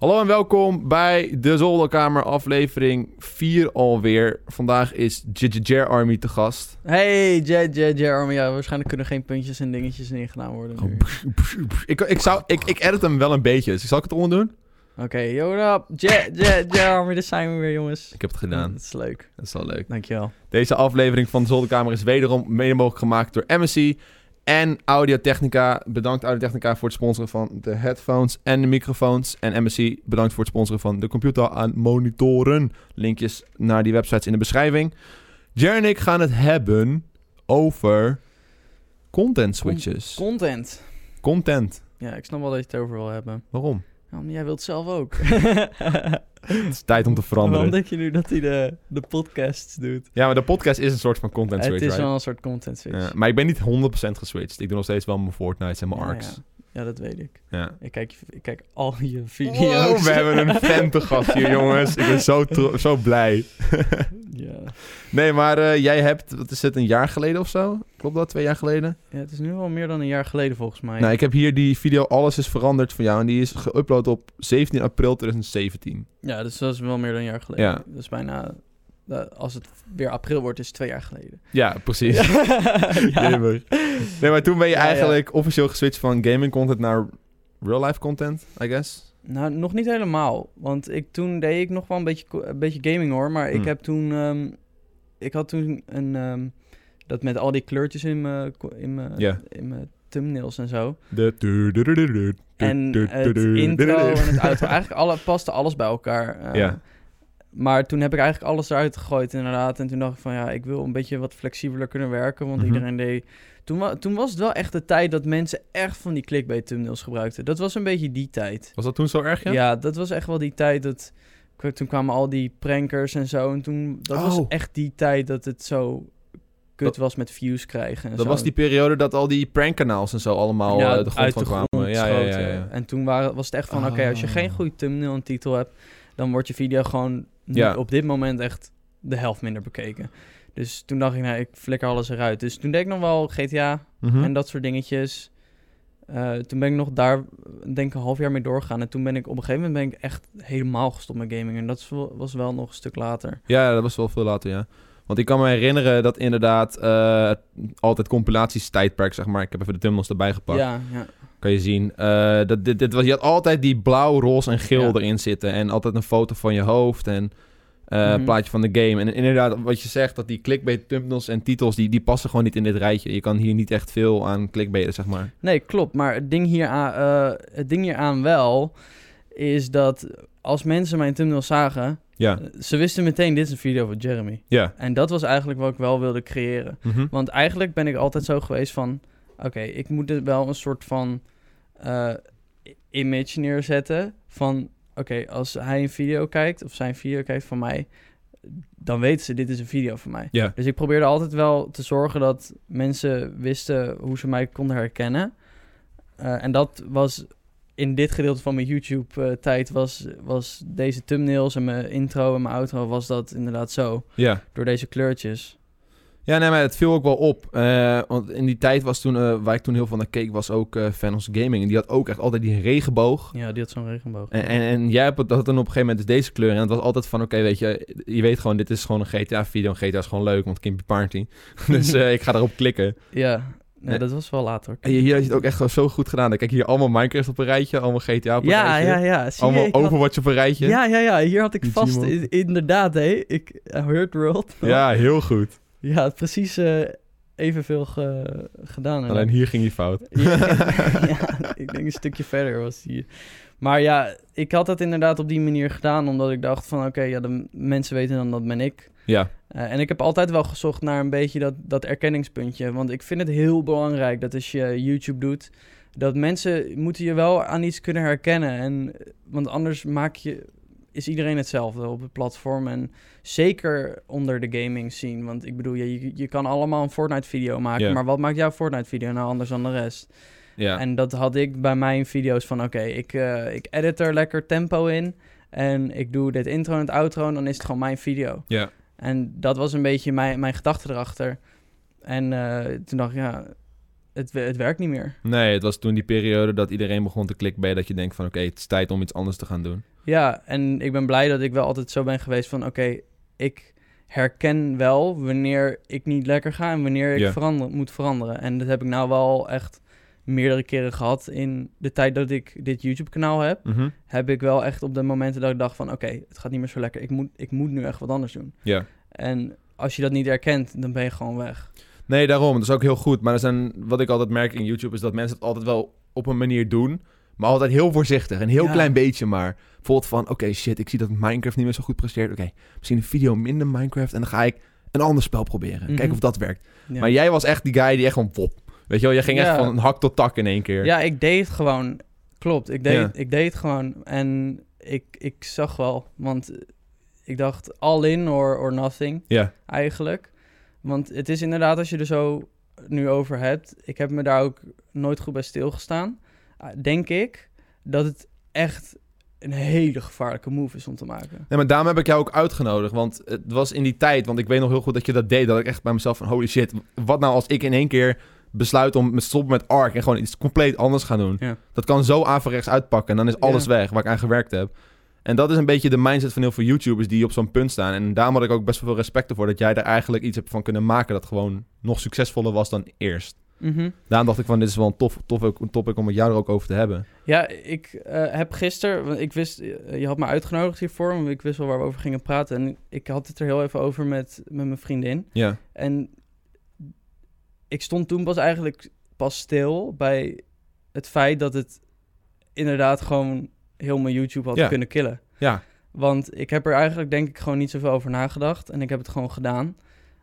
Hallo en welkom bij de Zolderkamer aflevering 4 alweer. Vandaag is JJJ Army te gast. Hey, Jet Army. Ja, waarschijnlijk kunnen geen puntjes en dingetjes in gedaan worden nu. Ik, ik, zou, ik, ik edit hem wel een beetje, dus zal ik het onder doen? Oké, yo, what up? Jet, Jet, Jet Army. Daar zijn we weer, jongens. Ik heb het gedaan. Dat is leuk. Dat is wel leuk. Dankjewel. Deze aflevering van de Zolderkamer is wederom mede mogelijk gemaakt door MSC en Audio-Technica. Bedankt Audio-Technica voor het sponsoren van de headphones en de microfoons. En MSC bedankt voor het sponsoren van de computer aan monitoren. Linkjes naar die websites in de beschrijving. Jer en ik gaan het hebben over content switches. Content. Content. Ja, ik snap wel dat je het over wil hebben. Waarom? Ja, maar jij wilt zelf ook. Het is tijd om te veranderen. Waarom denk je nu dat hij de, de podcasts doet? Ja, maar de podcast is een soort van content switch, het is right? wel een soort content switch. Ja, maar ik ben niet 100% geswitcht. Ik doe nog steeds wel mijn Fortnite en mijn Ja, arcs. Ja, Ja, dat weet ik. Ja. Ik kijk, ik kijk al je video's. Wow, we hebben een fan te gast hier, jongens. Ik ben zo, tro- zo blij. ja. nee, maar eh, jij hebt, wat is het, een jaar geleden of zo? Klopt dat, twee jaar geleden? ja, het is nu al meer dan een jaar geleden volgens mij. Nou, ik heb hier die video Alles is veranderd van jou. En die is geüpload op 17 april 2017. Ja, dus dat is wel meer dan een jaar geleden. Ja. Dat is bijna... eh, Als het weer april wordt, is het twee jaar geleden. Ja, precies. ja. Nee, maar toen ben je Ja, ja. eigenlijk officieel geswitcht van gaming content naar real life content, I guess. Nou, nog niet helemaal. Want ik, toen deed ik nog wel een beetje, een beetje gaming hoor. Maar ik Hmm. heb toen... ehm, ik had toen een... ehm, dat met al die kleurtjes in mijn in mijn in mijn thumbnails en zo. De En het intro en het outro. Eigenlijk alle, paste alles bij elkaar. eh. Ja. Maar toen heb ik eigenlijk alles eruit gegooid inderdaad. En toen dacht ik van ja, ik wil een beetje wat flexibeler kunnen werken. Want Mhm. iedereen deed... Toen, wa- toen was het wel echt de tijd dat mensen echt van die clickbait thumbnails gebruikten. Dat was een beetje die tijd. Was dat toen zo erg, ja? Ja, dat was echt wel die tijd dat... Toen kwamen al die prankers en zo. En toen... Dat was Oh. echt die tijd dat het zo kut was met views krijgen en Dat zo. was die periode dat al die prankkanaals en zo allemaal ja, eh, de grond uit van de kwamen. grond ja, ja, ja. En toen waren, was het echt van, oké, als je Ah. geen goede thumbnail en titel hebt, dan wordt je video gewoon Ja. op dit moment echt de helft minder bekeken. Dus toen dacht ik, nou, ik flikker alles eruit. Dus toen deed ik nog wel GTA Mhm. en dat soort dingetjes. Eh, toen ben ik nog daar, denk ik, een half jaar mee doorgegaan. En toen ben ik, op een gegeven moment ben ik echt helemaal gestopt met gaming. En dat was wel nog een stuk later. Ja, dat was wel veel later, ja. Want ik kan me herinneren dat inderdaad eh, altijd compilaties tijdperk, zeg maar. Ik heb even de thumbnails erbij gepakt. Ja, ja. Kan je zien. Eh, dat, dit, dit was, je had altijd die blauw, roze en geel Ja. erin zitten. En altijd een foto van je hoofd en een plaatje van de game. En inderdaad, wat je zegt, dat die clickbait thumbnails en titels, die, die passen gewoon niet in dit rijtje. Je kan hier niet echt veel aan clickbaiten, zeg maar. Nee, klopt. Maar het ding, hieraan, eh het ding hieraan wel is dat als mensen mijn thumbnail zagen, Ja, eh, ze wisten meteen dit is een video van Jeremy. ja. En dat was eigenlijk wat ik wel wilde creëren. Mhm. Want eigenlijk ben ik altijd zo geweest van, oké, ik moet er wel een soort van eh, image neerzetten van, oké, als hij een video kijkt of zijn video kijkt van mij, dan weten ze dit is een video van mij. Ja. Dus ik probeerde altijd wel te zorgen dat mensen wisten hoe ze mij konden herkennen. Eh, en dat was in dit gedeelte van mijn YouTube-tijd was, was deze thumbnails en mijn intro en mijn outro was dat inderdaad zo. Ja. Door deze kleurtjes. Ja, nee, maar het viel ook wel op. Eh, want in die tijd was toen, eh, waar ik toen heel veel naar keek, was ook eh Vanos Gaming. En die had ook echt altijd die regenboog. Ja, die had zo'n regenboog. En, en, en jij hebt het- dat dan op een gegeven moment dus deze kleur. En het was altijd van, oké, weet je, je weet gewoon, dit is gewoon een GTA-video. En GTA is gewoon leuk, want Kimpy Party. dus eh, ik ga erop klikken. Ja, nee, dat was wel later. En hier had je het ook echt zo goed gedaan. Kijk, hier allemaal Minecraft op een rijtje, allemaal GTA op een Ja, rijtje. ja, ja. Je, allemaal had- Overwatch op een rijtje. Ja, ja, ja. Hier had ik vast... Inderdaad, hé. Ik... uh, Hurt World. Ja, heel goed. Ja, precies eh, evenveel ge- gedaan. Alleen hier ging je fout. Ja, ja, ik denk een stukje verder was die. Maar ja, ik had dat inderdaad op die manier gedaan, omdat ik dacht van, oké, ja, de mensen weten dan dat ben ik. Ja, Eh, en ik heb altijd wel gezocht naar een beetje dat, dat erkenningspuntje. Want ik vind het heel belangrijk dat als je YouTube doet, dat mensen moeten je wel aan iets kunnen herkennen. En, want anders maak je, is iedereen hetzelfde op het platform. En zeker onder de gaming scene. Want ik bedoel, je, je, je kan allemaal een Fortnite video maken. Maar wat maakt jouw Fortnite video nou anders dan de rest? Ja. En dat had ik bij mijn video's van, oké, ik, eh, ik edit er lekker tempo in. En ik doe dit intro en het outro en dan is het gewoon mijn video. ja. En dat was een beetje mijn, mijn gedachte erachter. En eh, toen dacht ik, ja, het, het werkt niet meer. Nee, het was toen die periode dat iedereen begon te klikken dat je denkt van... oké, het is tijd om iets anders te gaan doen. Ja, en ik ben blij dat ik wel altijd zo ben geweest van... oké, ik herken wel wanneer ik niet lekker ga... en wanneer ik Ja. verander, moet veranderen. En dat heb ik nou wel echt meerdere keren gehad... in de tijd dat ik dit YouTube-kanaal heb... Mhm. heb ik wel echt op de momenten dat ik dacht van... oké, het gaat niet meer zo lekker. Ik moet, ik moet nu echt wat anders doen. Ja. En als je dat niet herkent, dan ben je gewoon weg. Nee, daarom. Dat is ook heel goed. Maar er zijn, wat ik altijd merk in YouTube is dat mensen het altijd wel op een manier doen. Maar altijd heel voorzichtig. Een heel Ja. klein beetje maar. Bijvoorbeeld van, oké, shit, ik zie dat Minecraft niet meer zo goed presteert. Oké, misschien een video minder Minecraft. En dan ga ik een ander spel proberen. Mhm. Kijken of dat werkt. Ja. Maar jij was echt die guy die echt gewoon pop. Weet je wel, jij ging echt van hak tot tak in één keer. Ja, ik deed het gewoon. Klopt, ik deed, ik deed het gewoon. En ik, ik zag wel, want ik dacht all in or, or nothing Ja. eigenlijk. Want het is inderdaad, als je er zo nu over hebt, ik heb me daar ook nooit goed bij stilgestaan. Ah, Denk ik dat het echt een hele gevaarlijke move is om te maken. Nee, maar daarom heb ik jou ook uitgenodigd. Want het was in die tijd, want ik weet nog heel goed dat je dat deed. Dat ik echt bij mezelf van, holy shit, wat nou als ik in één keer besluit om te stoppen met ARK en gewoon iets compleet anders gaan doen. Ja. Dat kan zo averechts uitpakken en dan is alles Ja. weg waar ik aan gewerkt heb. En dat is een beetje de mindset van heel veel YouTubers die op zo'n punt staan. En daarom had ik ook best wel veel respect ervoor dat jij daar eigenlijk iets hebt van kunnen maken dat gewoon nog succesvoller was dan eerst. Mhm. Daarom dacht ik van, dit is wel een tof, tof, een topic om het jou er ook over te hebben. Ja, ik eh, heb gisteren, want ik wist, eh, je had me uitgenodigd hiervoor, want ik wist wel waar we over gingen praten. En ik had het er heel even over met, met mijn vriendin. Ja, En ik stond toen pas eigenlijk pas stil bij het feit dat het inderdaad gewoon heel mijn YouTube had Ja. kunnen killen. ja, Want ik heb er eigenlijk denk ik gewoon niet zoveel over nagedacht en ik heb het gewoon gedaan.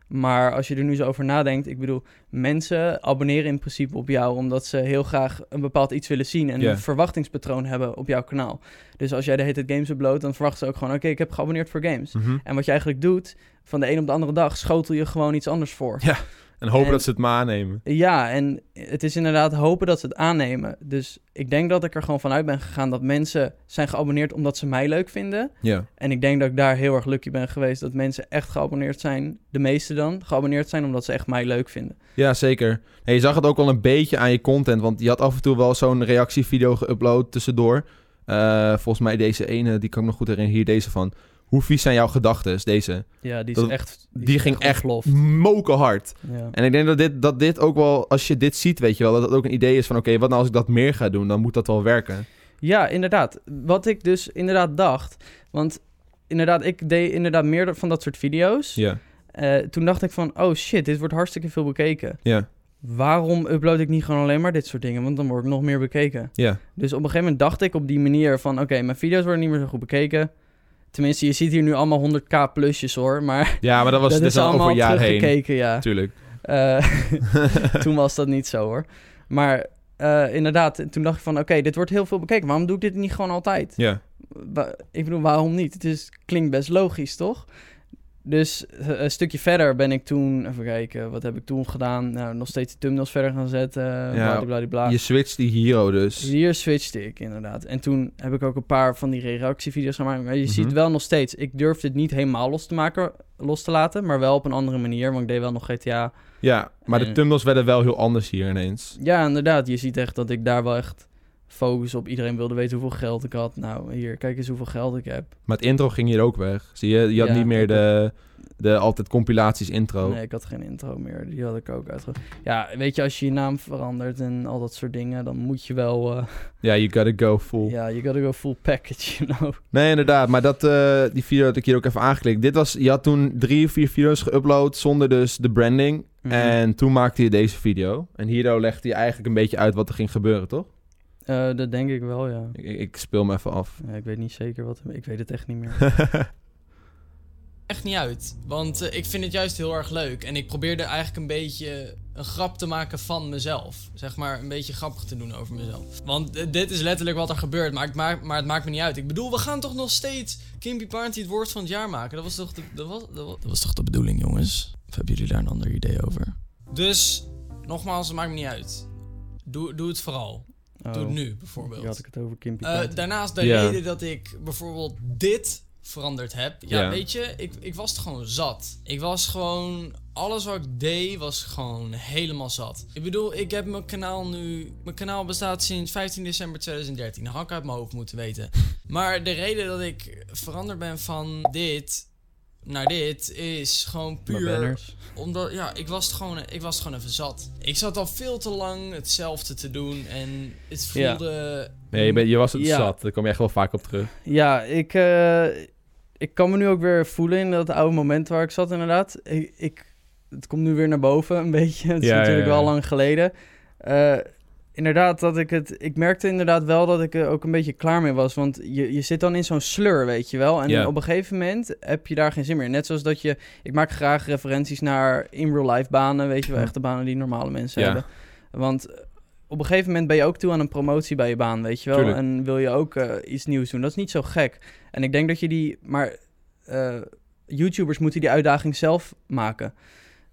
Maar als je er nu zo over nadenkt, ik bedoel, mensen abonneren in principe op jou omdat ze heel graag een bepaald iets willen zien en Ja. een verwachtingspatroon hebben op jouw kanaal. Dus als jij de hele tijd games uploadt, dan verwachten ze ook gewoon, oké, ik heb geabonneerd voor games. Mhm. En wat je eigenlijk doet, van de een op de andere dag schotel je gewoon iets anders voor. En hopen En- dat ze het maar aannemen. Ja, en het is inderdaad hopen dat ze het aannemen. Dus ik denk dat ik er gewoon vanuit ben gegaan dat mensen zijn geabonneerd omdat ze mij leuk vinden. Ja. En ik denk dat ik daar heel erg lucky ben geweest dat mensen echt geabonneerd zijn, de meeste dan, geabonneerd zijn omdat ze echt mij leuk vinden. Ja, zeker. Je zag het ook wel een beetje aan je content, want je had af en toe wel zo'n reactievideo geüpload tussendoor. Eh, volgens mij deze ene, die kan ik nog goed herinneren, hier deze van. Hoe vies zijn jouw gedachten? Deze. Ja, die is Dat- echt. Die, ging echt ontploft. moken hard. Ja. En ik denk dat dit, dat dit ook wel, als je dit ziet, weet je wel, dat het ook een idee is van, oké, wat nou als ik dat meer ga doen, dan moet dat wel werken. Ja, inderdaad. Wat ik dus inderdaad dacht, want inderdaad, ik deed inderdaad meer van dat soort video's. Ja, Eh, toen dacht ik van, oh shit, dit wordt hartstikke veel bekeken. ja, Waarom upload ik niet gewoon alleen maar dit soort dingen? Want dan word ik nog meer bekeken. ja. Dus op een gegeven moment dacht ik op die manier van... oké, mijn video's worden niet meer zo goed bekeken. Tenminste, je ziet hier nu allemaal 100k plusjes hoor. Maar Ja, maar dat was dat dit is is al over allemaal een jaar heen. ja. Natuurlijk. Eh, toen was dat niet zo hoor. Maar eh, inderdaad, toen dacht ik van... oké, dit wordt heel veel bekeken. Waarom doe ik dit niet gewoon altijd? Ja, ik bedoel, waarom niet? Het is, klinkt best logisch, toch? Dus eh, een stukje verder ben ik toen... Even kijken, wat heb ik toen gedaan? Nou, nog steeds de thumbnails verder gaan zetten. Ja, bla je switcht die hero dus. Hier switchte ik inderdaad. En toen heb ik ook een paar van die reactievideo's gemaakt. Maar je Mhm. ziet wel nog steeds... Ik durfde het niet helemaal los te maken, los te laten. Maar wel op een andere manier. Want ik deed wel nog GTA. Ja, maar de thumbnails werden wel heel anders hier ineens. Ja, inderdaad. Je ziet echt dat ik daar wel echt focus op. Iedereen wilde weten hoeveel geld ik had. Nou, hier, kijk eens hoeveel geld ik heb. Maar het intro ging hier ook weg. Zie je, je had Ja, niet meer de, de altijd compilaties intro. Nee, ik had geen intro meer. Die had ik ook uitge... Ja, weet je, als je je naam verandert en al dat soort dingen... dan moet je wel... eh, Ja, you gotta go full. ja, you gotta go full package, you know. Nee, inderdaad. Maar dat, eh, die video had ik hier ook even aangeklikt. Dit was, je had toen drie of vier video's geüpload zonder dus de branding. Mhm. En toen maakte je deze video. En hierdoor legde je eigenlijk een beetje uit wat er ging gebeuren, toch? Eh, dat denk ik wel, ja. Ik, ik speel me even af. ja. Ik weet niet zeker wat... Ik weet het echt niet meer. echt niet uit. Want eh, ik vind het juist heel erg leuk. En ik probeerde eigenlijk een beetje een grap te maken van mezelf. Zeg maar een beetje grappig te doen over mezelf. Want eh, dit is letterlijk wat er gebeurt. Maar, ik maak, maar het maakt me niet uit. Ik bedoel, we gaan toch nog steeds Kimpy Party het woord van het jaar maken. Dat was toch de, dat was, dat was, dat was toch de bedoeling, jongens? Of hebben jullie daar een ander idee over? Dus, nogmaals, het maakt me niet uit. Doe, doe het vooral. Doe Oh, nu, bijvoorbeeld. Hier had ik het over Kimpy Eh, daarnaast de reden dat ik bijvoorbeeld dit veranderd heb. Ja, weet je, ik, ik was het gewoon zat. Ik was gewoon alles wat ik deed was gewoon helemaal zat. Ik bedoel, ik heb mijn kanaal nu... Mijn kanaal bestaat sinds 15 december 2013. Dat had ik uit mijn hoofd moeten weten. Maar de reden dat ik veranderd ben van dit naar dit is gewoon puur omdat ja, ik was het gewoon ik was het gewoon even zat. Ik zat al veel te lang hetzelfde te doen en het Ja. voelde Nee, je, je was het Ja. zat. Daar kom je echt wel vaak op terug. Ja, ik, eh, ik kan me nu ook weer voelen in dat oude moment waar ik zat, inderdaad. Ik, ik, het komt nu weer naar boven, een beetje. Het is Ja, natuurlijk ja. wel lang geleden. Eh, inderdaad, dat ik het... Ik merkte inderdaad wel dat ik er ook een beetje klaar mee was. Want je, je zit dan in zo'n slur, weet je wel. En op een gegeven moment heb je daar geen zin meer in. Net zoals dat je... Ik maak graag referenties naar in-real-life banen, weet je wel. Echte banen die normale mensen hebben. Want op een gegeven moment ben je ook toe aan een promotie bij je baan, weet je wel. Tuurlijk. En wil je ook eh, iets nieuws doen. Dat is niet zo gek. En ik denk dat je die... Maar eh, YouTubers moeten die uitdaging zelf maken.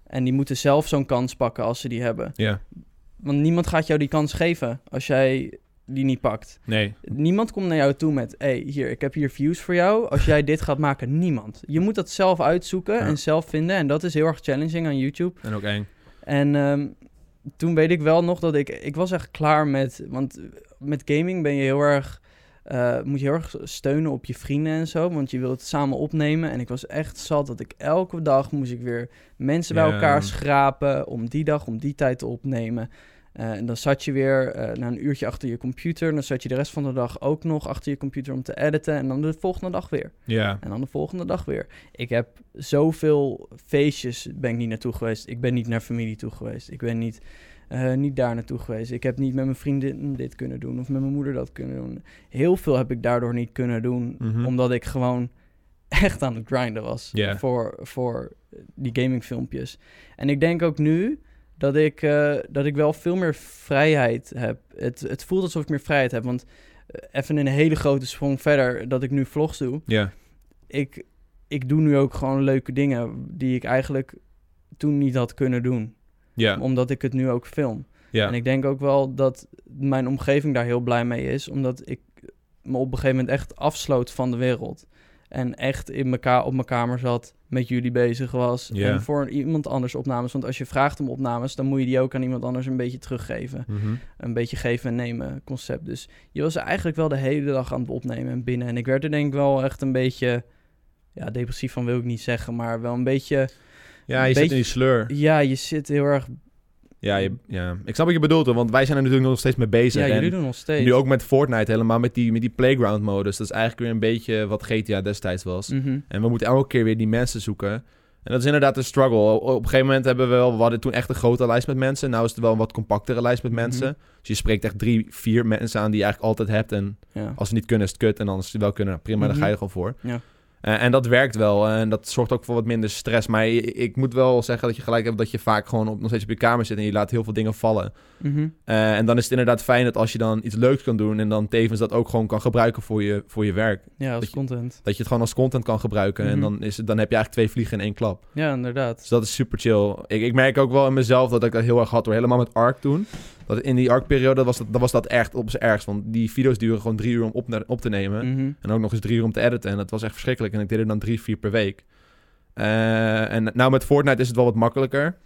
En die moeten zelf zo'n kans pakken als ze die hebben. Ja. Want niemand gaat jou die kans geven als jij die niet pakt. Nee. Niemand komt naar jou toe met... hey, hier, ik heb hier views voor jou. Als jij dit gaat maken, niemand. Je moet dat zelf uitzoeken Ja. en zelf vinden. En dat is heel erg challenging aan YouTube. En ook eng. En ehm, toen weet ik wel nog dat ik... Ik was echt klaar met... Want met gaming ben je heel erg... eh, moet je heel erg steunen op je vrienden en zo. Want je wilt het samen opnemen. En ik was echt zat dat ik elke dag moest ik weer mensen bij elkaar schrapen. Om die dag, om die tijd te opnemen. Eh, en dan zat je weer eh, na een uurtje achter je computer. Dan zat je de rest van de dag ook nog achter je computer om te editen. En dan de volgende dag weer. Ja. En dan de volgende dag weer. Ik heb zoveel feestjes ben ik niet naartoe geweest. Ik ben niet naar familie toe geweest. Ik ben niet, eh, niet daar naartoe geweest. Ik heb niet met mijn vriendin dit kunnen doen of met mijn moeder dat kunnen doen. Heel veel heb ik daardoor niet kunnen doen, Mhm. omdat ik gewoon echt aan het grinden was voor, voor die gamingfilmpjes. En ik denk ook nu dat ik, eh, dat ik wel veel meer vrijheid heb. Het, het voelt alsof ik meer vrijheid heb, want eh, even een hele grote sprong verder dat ik nu vlogs doe Ja. ik, ik doe nu ook gewoon leuke dingen die ik eigenlijk toen niet had kunnen doen. Ja. Omdat ik het nu ook film. Ja. En ik denk ook wel dat mijn omgeving daar heel blij mee is. Omdat ik me op een gegeven moment echt afsloot van de wereld. En echt in mekaar, op mijn kamer zat, met jullie bezig was. En voor iemand anders opnames. Want als je vraagt om opnames, dan moet je die ook aan iemand anders een beetje teruggeven. Mhm. Een beetje geven en nemen concept. Dus je was eigenlijk wel de hele dag aan het opnemen en binnen. En ik werd er denk ik wel echt een beetje... Ja, depressief van wil ik niet zeggen, maar wel een beetje... Ja, je zit in die sleur. Ja, je zit heel erg... Ja, je, ja. Ik snap wat je bedoelt, hoor, want wij zijn er natuurlijk nog steeds mee bezig. Ja, en jullie doen nog steeds. nu ook met Fortnite helemaal, met die, met die playground-modus. Dat is eigenlijk weer een beetje wat GTA destijds was. Mhm. En we moeten elke keer weer die mensen zoeken. En dat is inderdaad een struggle. Op een gegeven moment hebben we wel... We hadden toen echt een grote lijst met mensen. Nou is het wel een wat compactere lijst met Mhm. mensen. Dus je spreekt echt drie, vier mensen aan die je eigenlijk altijd hebt. En Ja. als ze niet kunnen is het kut. En als ze wel kunnen, prima, dan ga je er gewoon voor. Ja. Eh, en dat werkt wel. En dat zorgt ook voor wat minder stress. Maar ik, ik moet wel zeggen dat je gelijk hebt dat je vaak gewoon op, nog steeds op je kamer zit. En je laat heel veel dingen vallen. Mhm. Eh, en dan is het inderdaad fijn dat als je dan iets leuks kan doen. En dan tevens dat ook gewoon kan gebruiken voor je, voor je werk. Ja, als Dat je- content. Dat je het gewoon als content kan gebruiken. En Mhm. dan, is het, dan heb je eigenlijk twee vliegen in één klap. Ja, inderdaad. Dus dat is super chill. Ik, ik merk ook wel in mezelf dat ik dat heel erg had door helemaal met ARC toen. Dat in die ARC-periode was dat, was dat echt op zijn ergst. Want die video's duren gewoon drie uur om op, op te nemen. Mhm. En ook nog eens drie uur om te editen. En dat was echt verschrikkelijk. En ik deed er dan drie, vier per week. Eh, en nou met Fortnite is het wel wat makkelijker.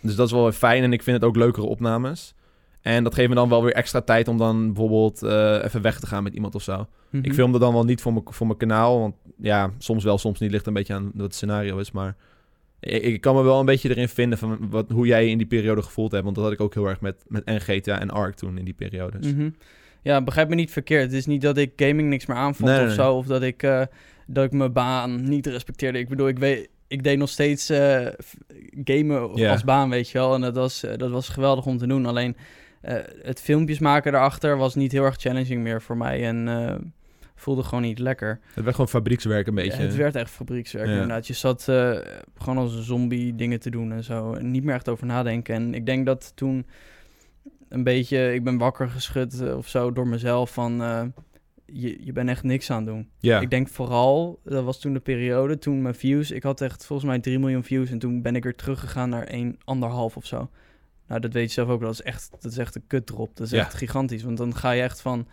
Dus dat is wel weer fijn. En ik vind het ook leukere opnames. En dat geeft me dan wel weer extra tijd om dan bijvoorbeeld eh, even weg te gaan met iemand of zo. Mhm. Ik filmde dan wel niet voor mijn, voor mijn kanaal. Want ja, soms wel, soms niet. Ligt een beetje aan wat het scenario is. Maar ik, kan me wel een beetje erin vinden van wat, hoe jij je in die periode gevoeld hebt. Want dat had ik ook heel erg met, met en GTA en ARK toen in die periode. Dus. Mhm. Ja, begrijp me niet verkeerd. Het is niet dat ik gaming niks meer aanvond Nee, of nee, zo. Of dat ik, eh, dat ik mijn baan niet respecteerde. Ik bedoel, ik, weet, ik deed nog steeds eh, gamen als baan, weet je wel. En dat was, eh, dat was geweldig om te doen. Alleen het filmpjes maken daarachter was niet heel erg challenging meer voor mij. En voelde gewoon niet lekker. Het werd gewoon fabriekswerk een beetje. Het werd echt fabriekswerk Ja. inderdaad. Je zat eh, gewoon als een zombie dingen te doen en zo. En niet meer echt over nadenken. En ik denk dat toen een beetje... Ik ben wakker geschud eh, of zo door mezelf van... eh, je, je bent echt niks aan het doen. ja. Ik denk vooral, dat was toen de periode, toen mijn views... Ik had echt volgens mij 3 miljoen views en toen ben ik weer teruggegaan naar 1, anderhalf of zo. Nou, dat weet je zelf ook wel. Dat is echt, dat is echt een kutdrop. Dat is Ja. echt gigantisch. Want dan ga je echt van...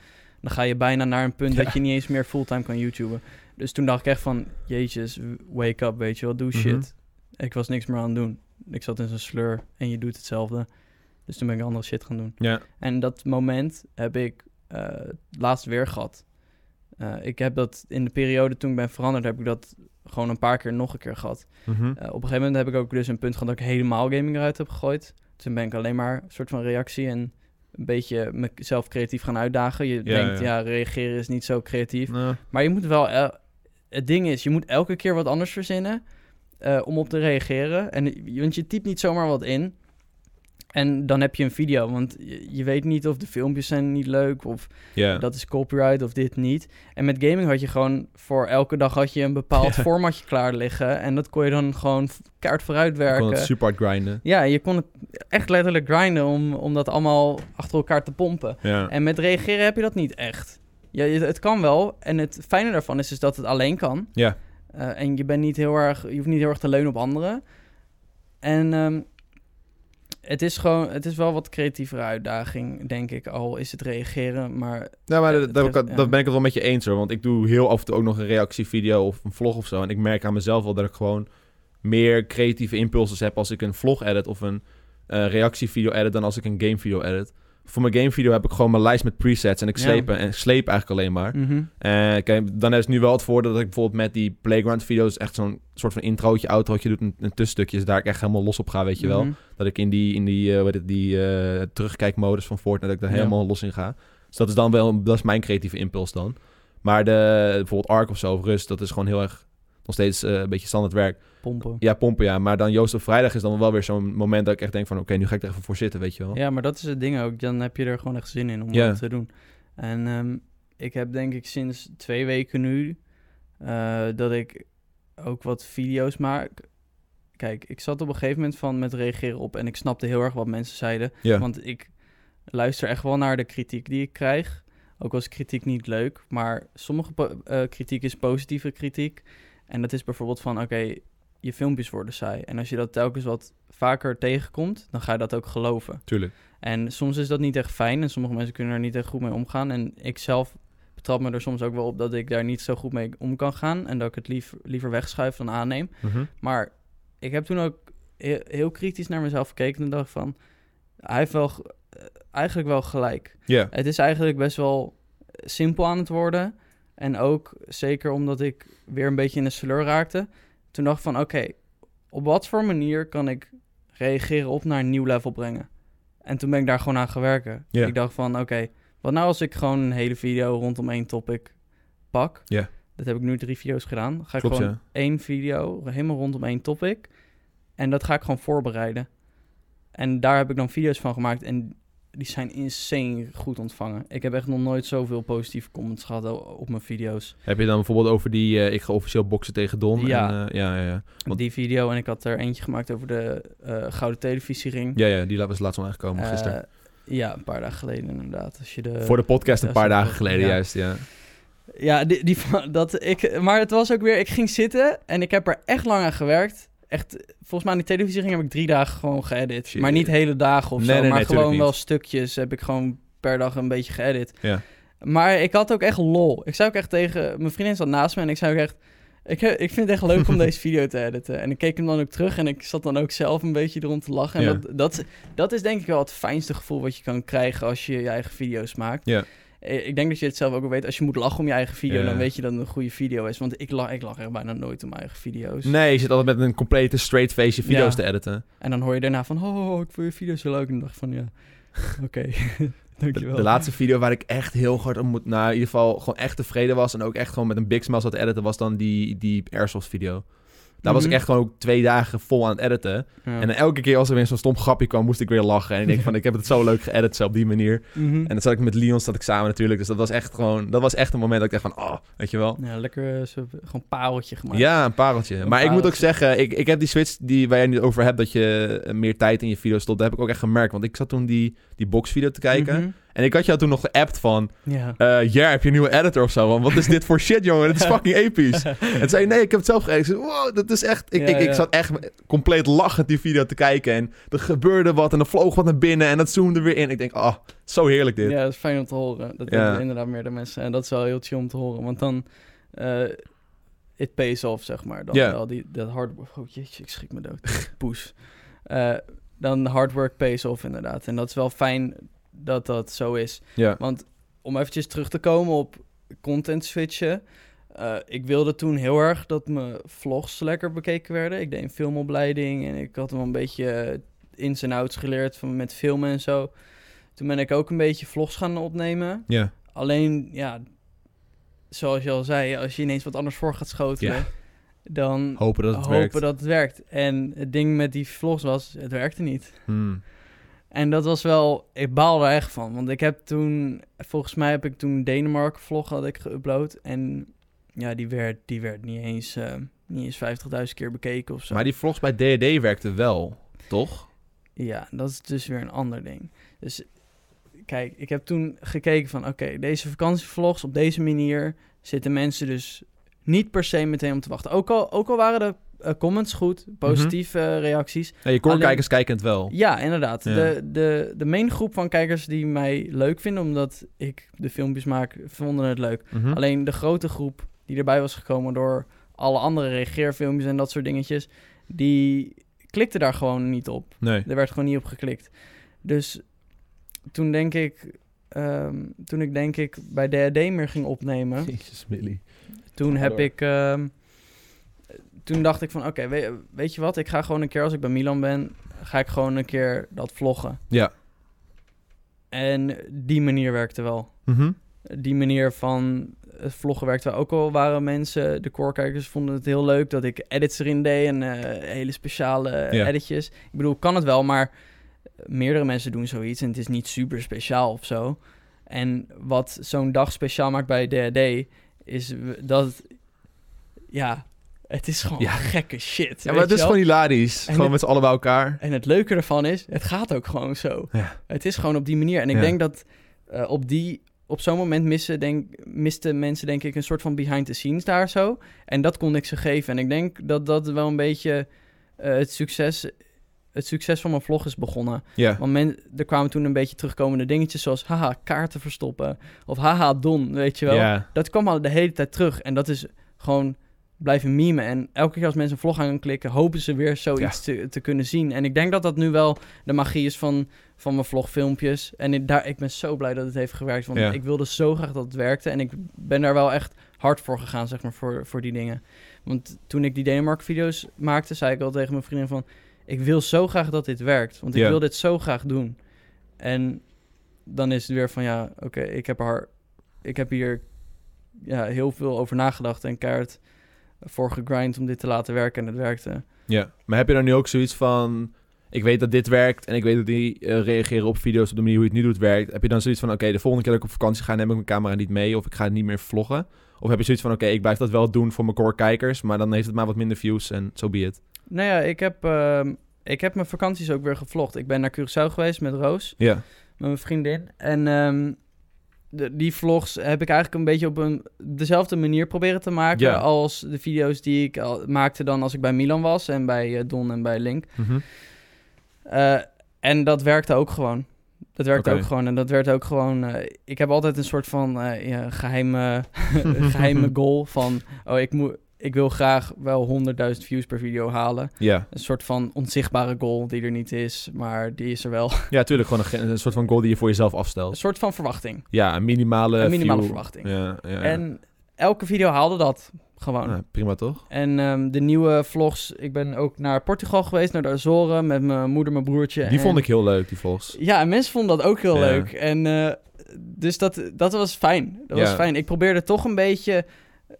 Dan ga je bijna naar een punt Ja. dat je niet eens meer fulltime kan YouTuben. Dus toen dacht ik echt van... Jezus, wake up, weet je wel. Doe Mhm. shit. Ik was niks meer aan het doen. Ik zat in zo'n sleur en je doet hetzelfde. Dus toen ben ik andere shit gaan doen. Ja. En dat moment heb ik eh, laatst weer gehad. Eh, ik heb dat in de periode toen ik ben veranderd, heb ik dat gewoon een paar keer nog een keer gehad. Mhm. Eh, op een gegeven moment heb ik ook dus een punt gehad dat ik helemaal gaming eruit heb gegooid. Toen ben ik alleen maar een soort van reactie en een beetje mezelf creatief gaan uitdagen. Je denkt, ja. ja, reageren is niet zo creatief. Maar je moet wel... el- het ding is, je moet elke keer wat anders verzinnen eh, om op te reageren. En, want je typt niet zomaar wat in. En dan heb je een video, want je, je weet niet of de filmpjes zijn niet leuk of dat is copyright of dit niet. En met gaming had je gewoon voor elke dag had je een bepaald formatje klaar liggen. En dat kon je dan gewoon kaart vooruit Ik kon werken. het super hard grinden. Ja, je kon het echt letterlijk grinden om, om dat allemaal achter elkaar te pompen. En met reageren heb je dat niet echt. Ja, je- het kan wel. En het fijne daarvan is dus dat het alleen kan. Ja. Eh, en je bent niet heel erg, je hoeft niet heel erg te leunen op anderen. En ehm, het is gewoon, het is wel wat creatievere uitdaging, denk ik. Al is het reageren, maar Nou, maar Ja, dat, ja. ben ik het wel met je eens hoor. Want ik doe heel af en toe ook nog een reactievideo of een vlog of zo. En ik merk aan mezelf wel dat ik gewoon meer creatieve impulsen heb als ik een vlog edit of een eh, reactievideo edit dan als ik een gamevideo edit. Voor mijn gamevideo heb ik gewoon mijn lijst met presets en ik Ja. sleep, en ik sleep eigenlijk alleen maar. Eh, kijk, dan is nu wel het voordeel dat ik bijvoorbeeld met die playground video's echt zo'n soort van introotje, outrootje doet, een, een tussenstukje, dus daar ik echt helemaal los op ga, weet je wel. Mhm. Dat ik in die, in die, eh, heet het, die eh, terugkijkmodus van Fortnite, dat ik daar Ja. helemaal los in ga. Dus dat is dan wel, dat is mijn creatieve impuls dan. Maar de, bijvoorbeeld Ark of zo, of Rust, dat is gewoon heel erg, nog steeds eh, een beetje standaard werk. Pompen. Ja, pompen ja, maar dan Joost op vrijdag is dan wel weer zo'n moment dat ik echt denk van, oké, nu ga ik er even voor zitten, weet je wel. Ja, maar dat is het ding ook. Dan heb je er gewoon echt zin in om Ja. dat te doen. En ehm, ik heb denk ik sinds twee weken nu eh, dat ik ook wat video's maak. Kijk, ik zat op een gegeven moment van met reageren op en ik snapte heel erg wat mensen zeiden. Ja. Want ik luister echt wel naar de kritiek die ik krijg. Ook was kritiek niet leuk, maar sommige eh, kritiek is positieve kritiek. En dat is bijvoorbeeld van, oké, je filmpjes worden saai. En als je dat telkens wat vaker tegenkomt, dan ga je dat ook geloven. Tuurlijk. En soms is dat niet echt fijn en sommige mensen kunnen er niet echt goed mee omgaan. En ik zelf betrap me er soms ook wel op dat ik daar niet zo goed mee om kan gaan. En dat ik het lief, liever wegschuif dan aanneem. Mhm. Maar ik heb toen ook heel, heel kritisch naar mezelf gekeken en dacht van... Hij heeft wel, eigenlijk wel gelijk. Ja. Het is eigenlijk best wel simpel aan het worden. En ook zeker omdat ik weer een beetje in de sleur raakte. Toen dacht ik van oké, op wat voor manier kan ik reageren op naar een nieuw level brengen? En toen ben ik daar gewoon aan gaan werken. Ik dacht van oké, wat nou als ik gewoon een hele video rondom één topic pak? Ja. Dat heb ik nu drie video's gedaan. Dan ga ik gewoon ja. één video helemaal rondom één topic. En dat ga ik gewoon voorbereiden. En daar heb ik dan video's van gemaakt. En die zijn insane goed ontvangen. Ik heb echt nog nooit zoveel positieve comments gehad op mijn video's. Heb je dan bijvoorbeeld over die, eh, ik ga officieel boksen tegen Don? Ja. En, eh, ja, ja, ja. Want- Die video en ik had er eentje gemaakt over de eh, Gouden Televisiering. Ja, ja, die was laatst al aangekomen, gisteren. Ja, een paar dagen geleden inderdaad. Als je de, Voor de podcast een paar dagen geleden, ja. juist, ja. Ja, die, die, van- dat ik, maar het was ook weer, ik ging zitten en ik heb er echt lang aan gewerkt. Echt, volgens mij aan die televisiering heb ik drie dagen gewoon geëdit. Shit. Maar niet hele dagen of Nee, zo, nee, maar nee, gewoon wel stukjes heb ik gewoon per dag een beetje geëdit. Ja. Maar ik had ook echt lol. Ik zei ook echt tegen, mijn vriendin zat naast me en ik zei ook echt, ik, ik vind het echt leuk om deze video te editen. En ik keek hem dan ook terug en ik zat dan ook zelf een beetje erom te lachen. En Ja. dat, dat, dat is denk ik wel het fijnste gevoel wat je kan krijgen als je je eigen video's maakt. Ja. Eh, Ik denk dat je het zelf ook wel weet. Als je moet lachen om je eigen video, Ja. dan weet je dat het een goede video is. Want ik lach, ik lach echt bijna nooit om mijn eigen video's. Nee, je zit altijd met een complete straight face je video's Ja. te editen. En dan hoor je daarna van, oh, ik vind je video zo leuk. En dan dacht ik van, ja, oké, De, dankjewel. de laatste video waar ik echt heel hard om moet... Nou, in ieder geval gewoon echt tevreden was... en ook echt gewoon met een big smile zat te editen... was dan die, die Airsoft video. Daar was ik Mhm. echt gewoon ook twee dagen vol aan het editen. Ja. En elke keer als er weer zo'n stom grapje kwam... moest ik weer lachen. En ik denk van, ik heb het zo leuk geëdit zo op die manier. Mhm. En dan zat ik met Leon zat ik samen natuurlijk. Dus dat was echt gewoon... Dat was echt een moment dat ik dacht van... Oh, weet je wel. Ja, lekker eh, zo, gewoon pareltje gemaakt. Ja, een pareltje. Een maar ik moet ook zeggen, ik, ik heb die switch die, waar jij het over hebt, dat je eh, meer tijd in je video stopt, dat heb ik ook echt gemerkt. Want ik zat toen die, die boxvideo te kijken. Mhm. En ik had jou toen nog geappt van, Ja. ja, heb je een nieuwe editor of zo? Want wat is dit voor shit, jongen? Het is fucking episch. En toen zei je, nee, ik heb het zelf zei, wow, dat is echt... Ik, Ja, ik, ik zat echt compleet lachend die video te kijken. En er gebeurde wat en er vloog wat naar binnen en dat zoomde weer in. Ik denk, ah, zo heerlijk dit. Ja, dat is fijn om te horen. Dat Ja. inderdaad meerdere mensen. En dat is wel heel chill om te horen. Want dan... eh, it pays off, zeg maar. Dan Ja. wel die, dat hard Oh jeetje, ik schrik me dood. Poes. Eh, dan hard work pays off, inderdaad. En dat is wel fijn dat dat zo is. Ja. Want om eventjes terug te komen op content switchen. eh, ik wilde toen heel erg dat mijn vlogs lekker bekeken werden. Ik deed een filmopleiding en ik had wel een beetje ins en outs geleerd van, met filmen en zo. Toen ben ik ook een beetje vlogs gaan opnemen. Ja. Alleen, ja, zoals je al zei, als je ineens wat anders voor gaat schotelen, Ja. dan Hopen dat het hopen werkt. dat het werkt. En het ding met die vlogs was, het werkte niet. Hmm. En dat was wel, ik baal er echt van. Want ik heb toen, volgens mij heb ik toen Denemarken vlog had ik geüpload. En ja, die werd, die werd niet eens, eh, niet eens 50.000 keer bekeken of zo. Maar die vlogs bij D&D werkten wel, toch? Ja, dat is dus weer een ander ding. Dus kijk, ik heb toen gekeken van... oké, deze vakantievlogs op deze manier... zitten mensen dus niet per se meteen om te wachten. Ook al, ook al waren de comments goed, positieve eh, reacties. Ja, je kijken het wel. Ja, inderdaad. Ja. De, de, de main groep van kijkers die mij leuk vinden... omdat ik de filmpjes maak, vonden het leuk. Mhm. Alleen de grote groep die erbij was gekomen door alle andere reageerfilmpjes en dat soort dingetjes, die klikte daar gewoon niet op. Nee. Er werd gewoon niet op geklikt. Dus toen denk ik, ehm, toen ik denk ik bij DAD meer ging opnemen, Jezus, Millie. toen heb ik, ehm, toen dacht ik van, oké, weet, weet je wat, ik ga gewoon een keer als ik bij Milan ben, ga ik gewoon een keer dat vloggen. Ja. En die manier werkte wel. Mhm. die manier van het vloggen werkte wel. Ook al waren mensen, de core-kijkers, vonden het heel leuk dat ik edits erin deed en eh, hele speciale Ja. editjes. Ik bedoel, kan het wel, maar meerdere mensen doen zoiets en het is niet super speciaal of zo. En wat zo'n dag speciaal maakt bij DAD is dat, ja, het is gewoon Ja. gekke shit. Ja, maar het is wel? gewoon hilarisch. En gewoon het- met z'n allen bij elkaar. En het leuke ervan is, het gaat ook gewoon zo. Ja. Het is gewoon op die manier. En ik denk dat eh, op, die, op zo'n moment missen, denk, misten mensen denk ik een soort van behind the scenes daar zo. En dat kon ik ze geven. En ik denk dat dat wel een beetje eh, het, succes, het succes van mijn vlog is begonnen. Ja. Want men, er kwamen toen een beetje terugkomende dingetjes zoals haha, kaarten verstoppen. Of haha, Don, weet je wel. Ja. Dat kwam al de hele tijd terug. En dat is gewoon blijven memen. En elke keer als mensen een vlog aan klikken, hopen ze weer zoiets te, te kunnen zien. En ik denk dat dat nu wel de magie is van, van mijn vlogfilmpjes. En ik, daar, ik ben zo blij dat het heeft gewerkt. Want Ja. ik wilde zo graag dat het werkte. En ik ben daar wel echt hard voor gegaan, zeg maar, voor, voor die dingen. Want toen ik die Denemarken-video's maakte, zei ik al tegen mijn vriendin van... Ik wil zo graag dat dit werkt. Want ik Ja. wil dit zo graag doen. En dan is het weer van, ja, oké, ik heb er... Ik heb hier ja, heel veel over nagedacht en keihard voor gegrind om dit te laten werken en het werkte. Ja. Maar heb je dan nu ook zoiets van... Ik weet dat dit werkt en ik weet dat die eh, reageren op video's op de manier hoe je het nu doet werkt. Heb je dan zoiets van, oké, de volgende keer dat ik op vakantie ga, neem ik mijn camera niet mee of ik ga het niet meer vloggen? Of heb je zoiets van, oké, ik blijf dat wel doen voor mijn core kijkers, maar dan heeft het maar wat minder views en zo be it. Nou ja, ik heb, ehm, ik heb mijn vakanties ook weer gevlogd. Ik ben naar Curaçao geweest met Roos, Ja. met mijn vriendin. En ehm, de, die vlogs heb ik eigenlijk een beetje op een, dezelfde manier proberen te maken... Als de video's die ik al, maakte dan als ik bij Milan was... en bij eh, Don en bij Link. Mhm. Eh, en dat werkte ook gewoon. Dat werkte ook gewoon. En dat werd ook gewoon. eh, ik heb altijd een soort van eh, ja, geheime, geheime goal van. Oh, ik, moet, ik wil graag wel 100.000 views per video halen. Ja. Een soort van onzichtbare goal die er niet is, maar die is er wel. ja, tuurlijk. Gewoon een, een soort van goal die je voor jezelf Een afstelt. soort van verwachting. Ja, een minimale Een minimale view. verwachting. Ja, ja, ja. En elke video haalde dat gewoon. Ja, prima toch? En ehm, de nieuwe vlogs. Ik ben ook naar Portugal geweest, naar de Azoren met mijn moeder, mijn broertje. Die en- vond ik heel leuk, die vlogs. Ja, en mensen vonden dat ook heel leuk. En eh, dus dat, dat was fijn. Dat was fijn. Ik probeerde toch een beetje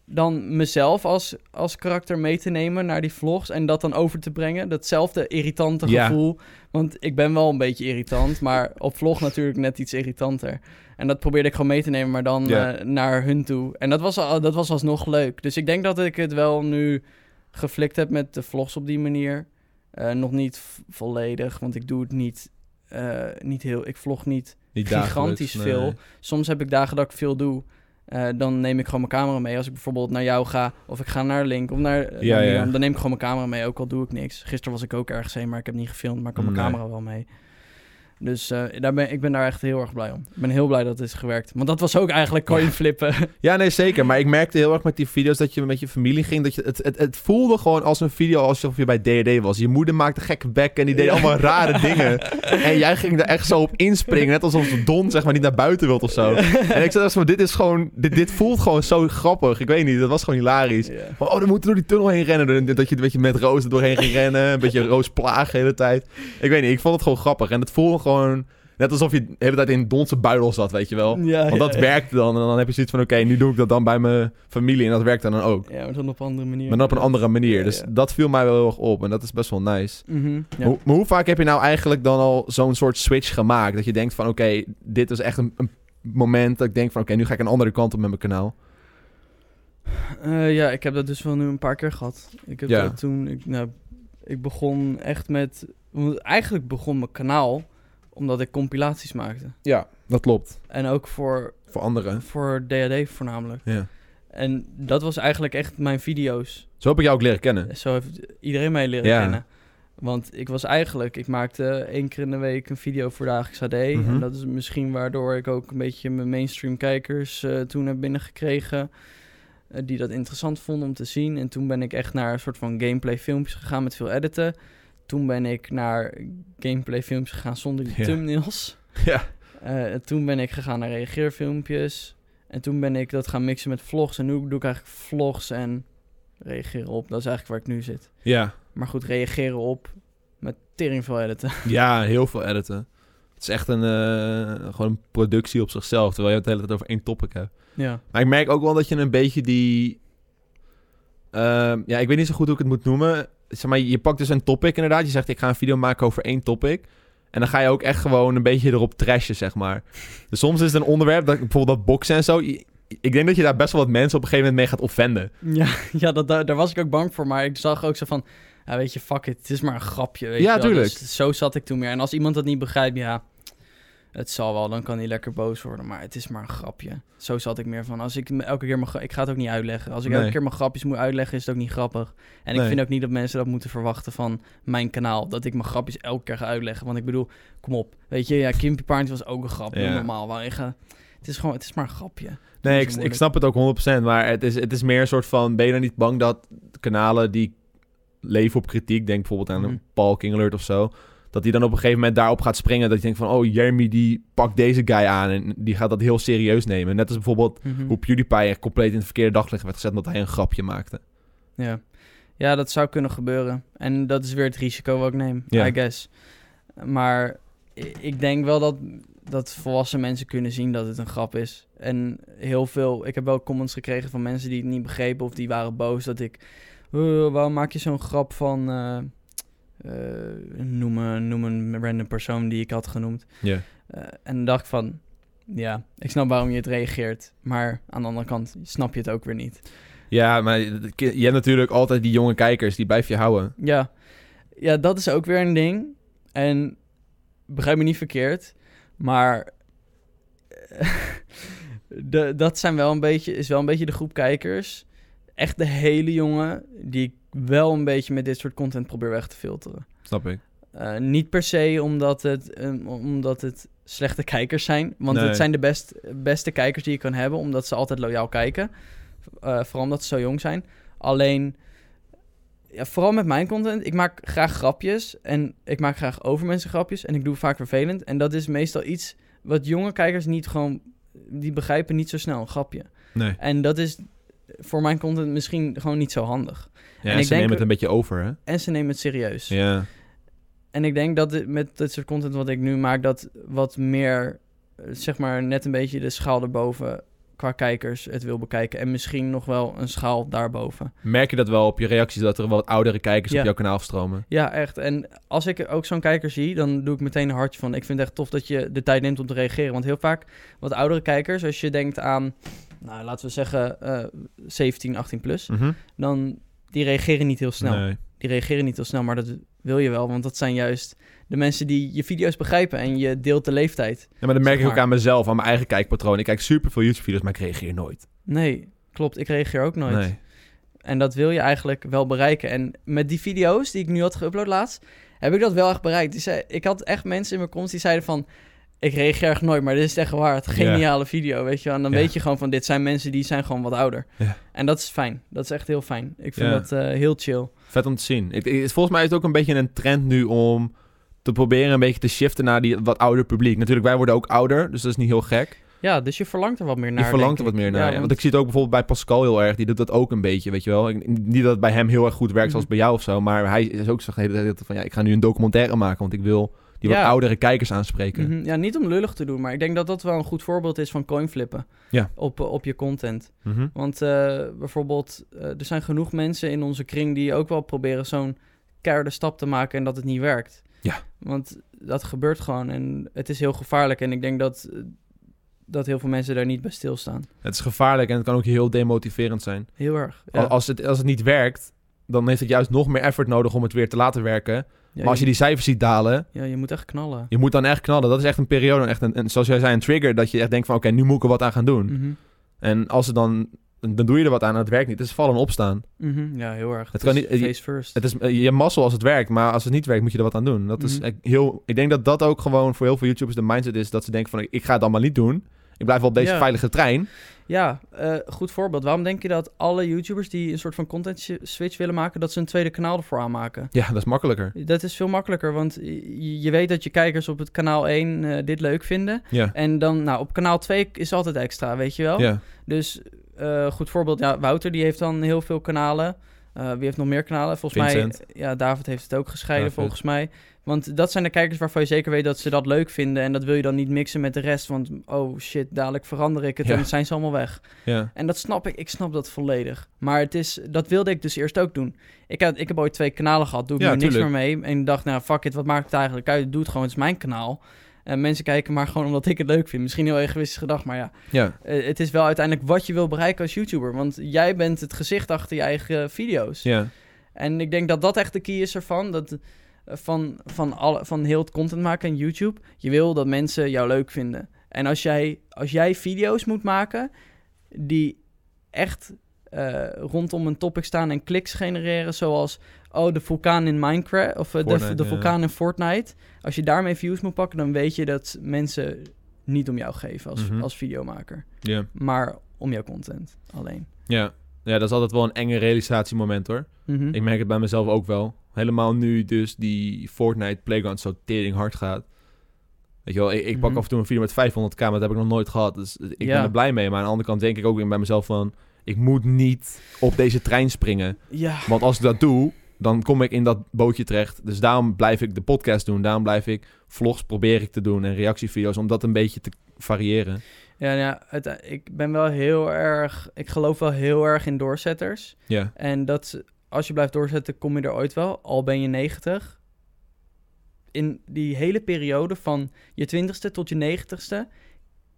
dan mezelf als, als karakter mee te nemen naar die vlogs en dat dan over te brengen. Datzelfde irritante Ja. gevoel. Want ik ben wel een beetje irritant, maar op vlog natuurlijk net iets irritanter. En dat probeerde ik gewoon mee te nemen, maar dan Ja. eh, naar hun toe. En dat was, al, dat was alsnog leuk. Dus ik denk dat ik het wel nu geflikt heb met de vlogs op die manier. Eh, nog niet volledig, want ik doe het niet, eh, niet heel... Ik vlog niet Niet gigantisch nee. veel. Soms heb ik dagen dat ik veel doe. Eh, dan neem ik gewoon mijn camera mee. Als ik bijvoorbeeld naar jou ga, of ik ga naar Link, of naar, eh, Ja, naar ja. Milan, dan neem ik gewoon mijn camera mee, ook al doe ik niks. Gisteren was ik ook ergens heen, maar ik heb niet gefilmd, maar ik had mijn Nee. camera wel mee. Dus eh, daar ben, ik ben daar echt heel erg blij om. Ik ben heel blij dat het is gewerkt. Want dat was ook eigenlijk coin flippen. Ja, nee, zeker. Maar ik merkte heel erg met die video's dat je met je familie ging. Dat je, het, het, het voelde gewoon als een video alsof je bij D&D was. Je moeder maakte gekke bekken en die deed allemaal rare dingen. En jij ging er echt zo op inspringen. Net alsof Don zeg maar niet naar buiten wilt of zo. En ik zei echt van, dit is gewoon... Dit, dit voelt gewoon zo grappig. Ik weet niet, dat was gewoon hilarisch. Van, oh, dan moeten we door die tunnel heen rennen. Dat je, dat je met Roos er doorheen ging rennen. Een beetje Roos plagen de hele tijd. Ik weet niet, ik vond het gewoon grappig. En het voelde gewoon... Net alsof je de hele tijd in Donse buidel zat, weet je wel. Ja, Want dat ja, werkte dan. En dan heb je zoiets van, oké, nu doe ik dat dan bij mijn familie. En dat werkt dan ook. Ja, maar dan op een andere manier. Maar dan op een andere manier. Dus dat viel mij wel heel erg op. En dat is best wel nice. Mhm, maar hoe vaak heb je nou eigenlijk dan al zo'n soort switch gemaakt? Dat je denkt van, oké, dit is echt een, een moment dat ik denk van... Oké, nu ga ik een andere kant op met mijn kanaal. Eh, ja, ik heb dat dus wel nu een paar keer gehad. Ik heb Ja. dat toen... Ik, nou, ik begon echt met... Eigenlijk begon mijn kanaal omdat ik compilaties maakte. Ja, dat klopt. En ook voor, Voor anderen. voor DAD voornamelijk. Ja. En dat was eigenlijk echt mijn video's. Zo heb ik jou ook leren kennen. Zo heeft iedereen mij leren Ja. kennen. Want ik was eigenlijk... Ik maakte één keer in de week een video voor Dagelijks AD. Mhm. En dat is misschien waardoor ik ook een beetje mijn mainstream kijkers eh, toen heb binnengekregen. eh, die dat interessant vonden om te zien. En toen ben ik echt naar een soort van gameplay filmpjes gegaan met veel editen. Toen ben ik naar gameplay filmpjes gegaan zonder die Ja. thumbnails. Ja. Eh, toen ben ik gegaan naar reageerfilmpjes. En toen ben ik dat gaan mixen met vlogs. En nu doe ik eigenlijk vlogs en reageren op. Dat is eigenlijk waar ik nu zit. Ja. Maar goed, reageren op met tering veel editen. Ja, heel veel editen. Het is echt een, eh, gewoon een productie op zichzelf. Terwijl je het de hele tijd over één topic hebt. ja. Maar ik merk ook wel dat je een beetje die... ehm, ja, ik weet niet zo goed hoe ik het moet noemen. Zeg maar, je pakt dus een topic inderdaad. Je zegt, ik ga een video maken over één topic. En dan ga je ook echt gewoon een beetje erop trashen, zeg maar. Dus soms is het een onderwerp, dat, bijvoorbeeld dat boksen en zo. Ik denk dat je daar best wel wat mensen op een gegeven moment mee gaat offenden. Ja, ja dat, daar, daar was ik ook bang voor. Maar ik zag ook zo van... Ja, weet je, fuck it. Het is maar een grapje, weet Ja, je wel. tuurlijk. Dus zo zat ik toen meer. En als iemand dat niet begrijpt, ja... Het zal wel, dan kan hij lekker boos worden. Maar het is maar een grapje. Zo zat ik meer van. Als ik elke keer mijn... Ik ga het ook niet uitleggen. Als ik Nee. elke keer mijn grapjes moet uitleggen, is het ook niet grappig. En ik vind ook niet dat mensen dat moeten verwachten van mijn kanaal. Dat ik mijn grapjes elke keer ga uitleggen. Want ik bedoel, kom op. Weet je, ja, Kimpy Parent was ook een grap. Ja. Normaal. Waar ik ga... Het is gewoon, het is maar een grapje. Nee, ik, ik snap het ook 100%. Maar het is, het is meer een soort van... Ben je dan niet bang dat kanalen die leven op kritiek... Denk bijvoorbeeld aan Mhm. een Paul King Alert of zo... Dat die dan op een gegeven moment daarop gaat springen. Dat je denkt van... Oh, Jeremy die pakt deze guy aan. En die gaat dat heel serieus nemen. Net als bijvoorbeeld Mhm. hoe PewDiePie echt compleet in het verkeerde daglicht werd gezet... omdat hij een grapje maakte. Ja. ja, dat zou kunnen gebeuren. En dat is weer het risico wat ik neem, Ja. I guess. Maar ik denk wel dat, dat volwassen mensen kunnen zien dat het een grap is. En heel veel... Ik heb wel comments gekregen van mensen die het niet begrepen... of die waren boos dat ik... "Eh, waarom maak je zo'n grap van... eh, noem, een, noem een random persoon die ik had genoemd. Ja. Eh, en dan dacht ik van... Ja, ik snap waarom je het reageert. Maar aan de andere kant snap je het ook weer niet. Ja, maar je hebt natuurlijk altijd die jonge kijkers. Die blijf je houden. Ja. ja, dat is ook weer een ding. En begrijp me niet verkeerd, maar de, dat zijn wel een beetje, is wel een beetje de groep kijkers. Echt de hele jongen die ik wel een beetje met dit soort content probeer weg te filteren. Snap ik. Eh, niet per se omdat het, eh, omdat het slechte kijkers zijn. Want Nee. het zijn de best, beste kijkers die je kan hebben, omdat ze altijd loyaal kijken. Eh, vooral omdat ze zo jong zijn. Alleen, ja, vooral met mijn content, ik maak graag grapjes. En ik maak graag over mensen grapjes. En ik doe vaak vervelend. En dat is meestal iets wat jonge kijkers niet gewoon... Die begrijpen niet zo snel een grapje. Nee. En dat is voor mijn content misschien gewoon niet zo handig. Ja, En en ik ze denk- nemen het een beetje over, hè? En ze nemen het serieus. Ja. En ik denk dat met dit soort content wat ik nu maak, dat wat meer, eh, zeg maar, net een beetje de schaal erboven qua kijkers het wil bekijken. En misschien nog wel een schaal daarboven. Merk je dat wel op je reacties, dat er wat oudere kijkers Ja. op jouw kanaal stromen? Ja, echt. En als ik ook zo'n kijker zie, dan doe ik meteen een hartje van. Ik vind het echt tof dat je de tijd neemt om te reageren. Want heel vaak, wat oudere kijkers, als je denkt aan, nou, laten we zeggen, eh 17, 18 plus, Mhm. dan die reageren niet heel snel. Nee. die reageren niet heel snel, maar dat wil je wel, want dat zijn juist de mensen die je video's begrijpen en je deelt de leeftijd. Ja, maar dat merk Zeg ik ook aan mezelf, aan mijn eigen kijkpatroon. Ik kijk super veel YouTube-video's, maar ik reageer nooit. Nee, klopt, ik reageer ook nooit. Nee. En dat wil je eigenlijk wel bereiken. En met die video's die ik nu had geüpload laatst, heb ik dat wel echt bereikt. Ik had echt mensen in mijn comments die zeiden van... Ik reageer echt nooit, maar dit is echt waar. Het geniale video, weet je wel. En dan Ja. weet je gewoon van, dit zijn mensen die zijn gewoon wat ouder. Ja. En dat is fijn. Dat is echt heel fijn. Ik vind dat eh, heel chill. Vet om te zien. Ik, ik- volgens mij is het ook een beetje een trend nu om te proberen een beetje te shiften naar die wat ouder publiek. Natuurlijk, wij worden ook ouder, dus dat is niet heel gek. Ja, dus je verlangt er wat meer naar. Je verlangt er wat meer naar. Ja, want- Want ik zie het ook bijvoorbeeld bij Pascal heel erg. Die doet dat ook een beetje, weet je wel. Ik- niet dat het bij hem heel erg goed werkt zoals Mhm. bij jou of zo. Maar hij is ook zo de hele tijd van... Ja, ik ga nu een documentaire maken, want ik wil die wat oudere kijkers aanspreken. Mhm. Ja, niet om lullig te doen, maar ik denk dat dat wel een goed voorbeeld is van coinflippen. Ja. Op, eh, op je content. Mhm. Want eh, bijvoorbeeld, eh, er zijn genoeg mensen in onze kring die ook wel proberen zo'n keiharde stap te maken en dat het niet werkt. Ja. Want dat gebeurt gewoon en het is heel gevaarlijk. En ik denk dat, dat heel veel mensen daar niet bij stilstaan. Het is gevaarlijk en het kan ook heel demotiverend zijn. Heel erg. Ja. Al- Als, het, als het niet werkt, dan heeft het juist nog meer effort nodig om het weer te laten werken. Ja, maar als je die cijfers ziet dalen, Ja, je moet echt knallen. je moet dan echt knallen. Dat is echt een periode, echt een, een- zoals jij zei, een trigger. Dat je echt denkt van, oké, nu moet ik er wat aan gaan doen. Mhm. En als het dan, dan doe je er wat aan en het werkt niet. Het is vallen en opstaan. Mhm. Ja, heel erg. Het Het kan is niet- face first. Het is eh, je mazzel als het werkt, maar als het niet werkt, moet je er wat aan doen. Dat is Mhm. heel. Ik denk dat dat ook gewoon voor heel veel YouTubers de mindset is dat ze denken van, ik ga het allemaal niet doen. Ik blijf wel op deze Ja. veilige trein. Ja, eh, goed voorbeeld. Waarom denk je dat alle YouTubers die een soort van content switch willen maken, dat ze een tweede kanaal ervoor aanmaken? Ja, dat is makkelijker. Dat is veel makkelijker, want je, je weet dat je kijkers op het kanaal 1 eh, dit leuk vinden. Ja. En dan, nou, op kanaal 2 is altijd extra, weet je wel? Ja. Dus, eh, goed voorbeeld, ja, Wouter die heeft dan heel veel kanalen. Eh, wie heeft nog meer kanalen? Volgens Vincent. mij, ja, David heeft het ook gescheiden, David. volgens mij. Want dat zijn de kijkers waarvan je zeker weet dat ze dat leuk vinden. En dat wil je dan niet mixen met de rest. Want, oh shit, dadelijk verander ik het Ja. en zijn ze allemaal weg. Ja. En dat snap ik, ik snap dat volledig. Maar het is, dat wilde ik dus eerst ook doen. Ik, had, ik heb ooit twee kanalen gehad, doe ik Ja, nu niks meer mee. En ik dacht, nou fuck it, wat maakt het eigenlijk uit? Doe het gewoon, het is mijn kanaal. En mensen kijken maar gewoon omdat ik het leuk vind. Misschien heel egoïstisch gedacht, maar ja. Ja. eh, het is wel uiteindelijk wat je wil bereiken als YouTuber. Want jij bent het gezicht achter je eigen video's. Ja. En ik denk dat dat echt de key is ervan. Dat, eh, van, van, alle, van heel het content maken en YouTube. Je wil dat mensen jou leuk vinden. En als jij, als jij video's moet maken die echt eh, rondom een topic staan en kliks genereren, zoals oh, de vulkaan in Minecraft of eh, de, ja. vulkaan in Fortnite. Als je daarmee views moet pakken, dan weet je dat mensen niet om jou geven als, Mhm. als videomaker, maar om jouw content alleen. Ja. Ja, dat is altijd wel een enge realisatiemoment hoor. Mhm. Ik merk het bij mezelf ook wel. Helemaal nu dus die Fortnite Playground zo tering hard gaat. Weet je wel, ik, ik pak Mhm. af en toe een video met 500k, maar dat heb ik nog nooit gehad. Dus ik Ja. ben er blij mee. Maar aan de andere kant denk ik ook weer bij mezelf van... Ik moet niet op deze trein springen. Ja, Want als ik dat doe, dan kom ik in dat bootje terecht. Dus daarom blijf ik de podcast doen. Daarom blijf ik vlogs probeer ik te doen en reactievideo's. Om dat een beetje te variëren. Ja, nou ja het, ik ben wel heel erg. Ik geloof wel heel erg in doorzetters. Ja, En dat als je blijft doorzetten, kom je er ooit wel. Al ben je 90. In die hele periode van je 20ste tot je 90ste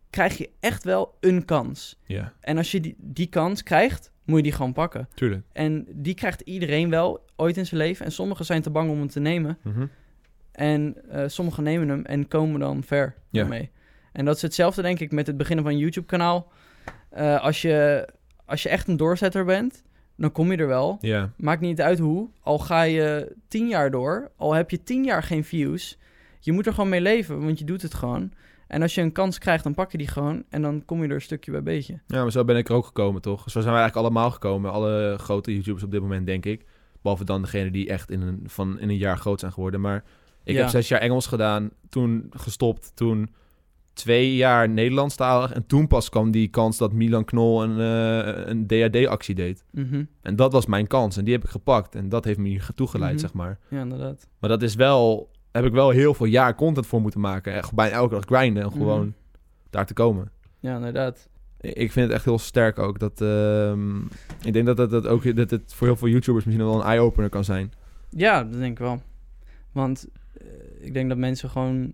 krijg je echt wel een kans. ja, En als je die, die kans krijgt, moet je die gewoon pakken. tuurlijk. En die krijgt iedereen wel ooit in zijn leven. En sommigen zijn te bang om hem te nemen. Mhm. En eh, sommigen nemen hem en komen dan ver Ja. En dat is hetzelfde, denk ik, met het beginnen van een YouTube-kanaal. Eh, als, je, als je echt een doorzetter bent, dan kom je er wel. Ja, Maakt niet uit hoe. Al ga je tien jaar door, al heb je tien jaar geen views. Je moet er gewoon mee leven, want je doet het gewoon. En als je een kans krijgt, dan pak je die gewoon. En dan kom je er een stukje bij beetje. ja, maar zo ben ik er ook gekomen, toch? Zo zijn we eigenlijk allemaal gekomen. Alle grote YouTubers op dit moment, denk ik. Behalve dan degene die echt in een, van, in een jaar groot zijn geworden. Maar ik Ja. heb zes jaar Engels gedaan, toen gestopt, toen twee jaar Nederlandstalig. En toen pas kwam die kans dat Milan Knol een, eh, een DAD-actie deed. Mhm. En dat was mijn kans en die heb ik gepakt. En dat heeft me hier toegeleid, Mhm. zeg maar. Ja, inderdaad. Maar dat is wel, heb ik wel heel veel jaar content voor moeten maken. Echt bijna elke dag grinden om Mhm. gewoon daar te komen. Ja, inderdaad. Ik vind het echt heel sterk ook. Dat, ehm, ik denk dat, dat, dat, ook, dat het voor heel veel YouTubers misschien wel een eye-opener kan zijn. Ja, dat denk ik wel. Want eh, ik denk dat mensen gewoon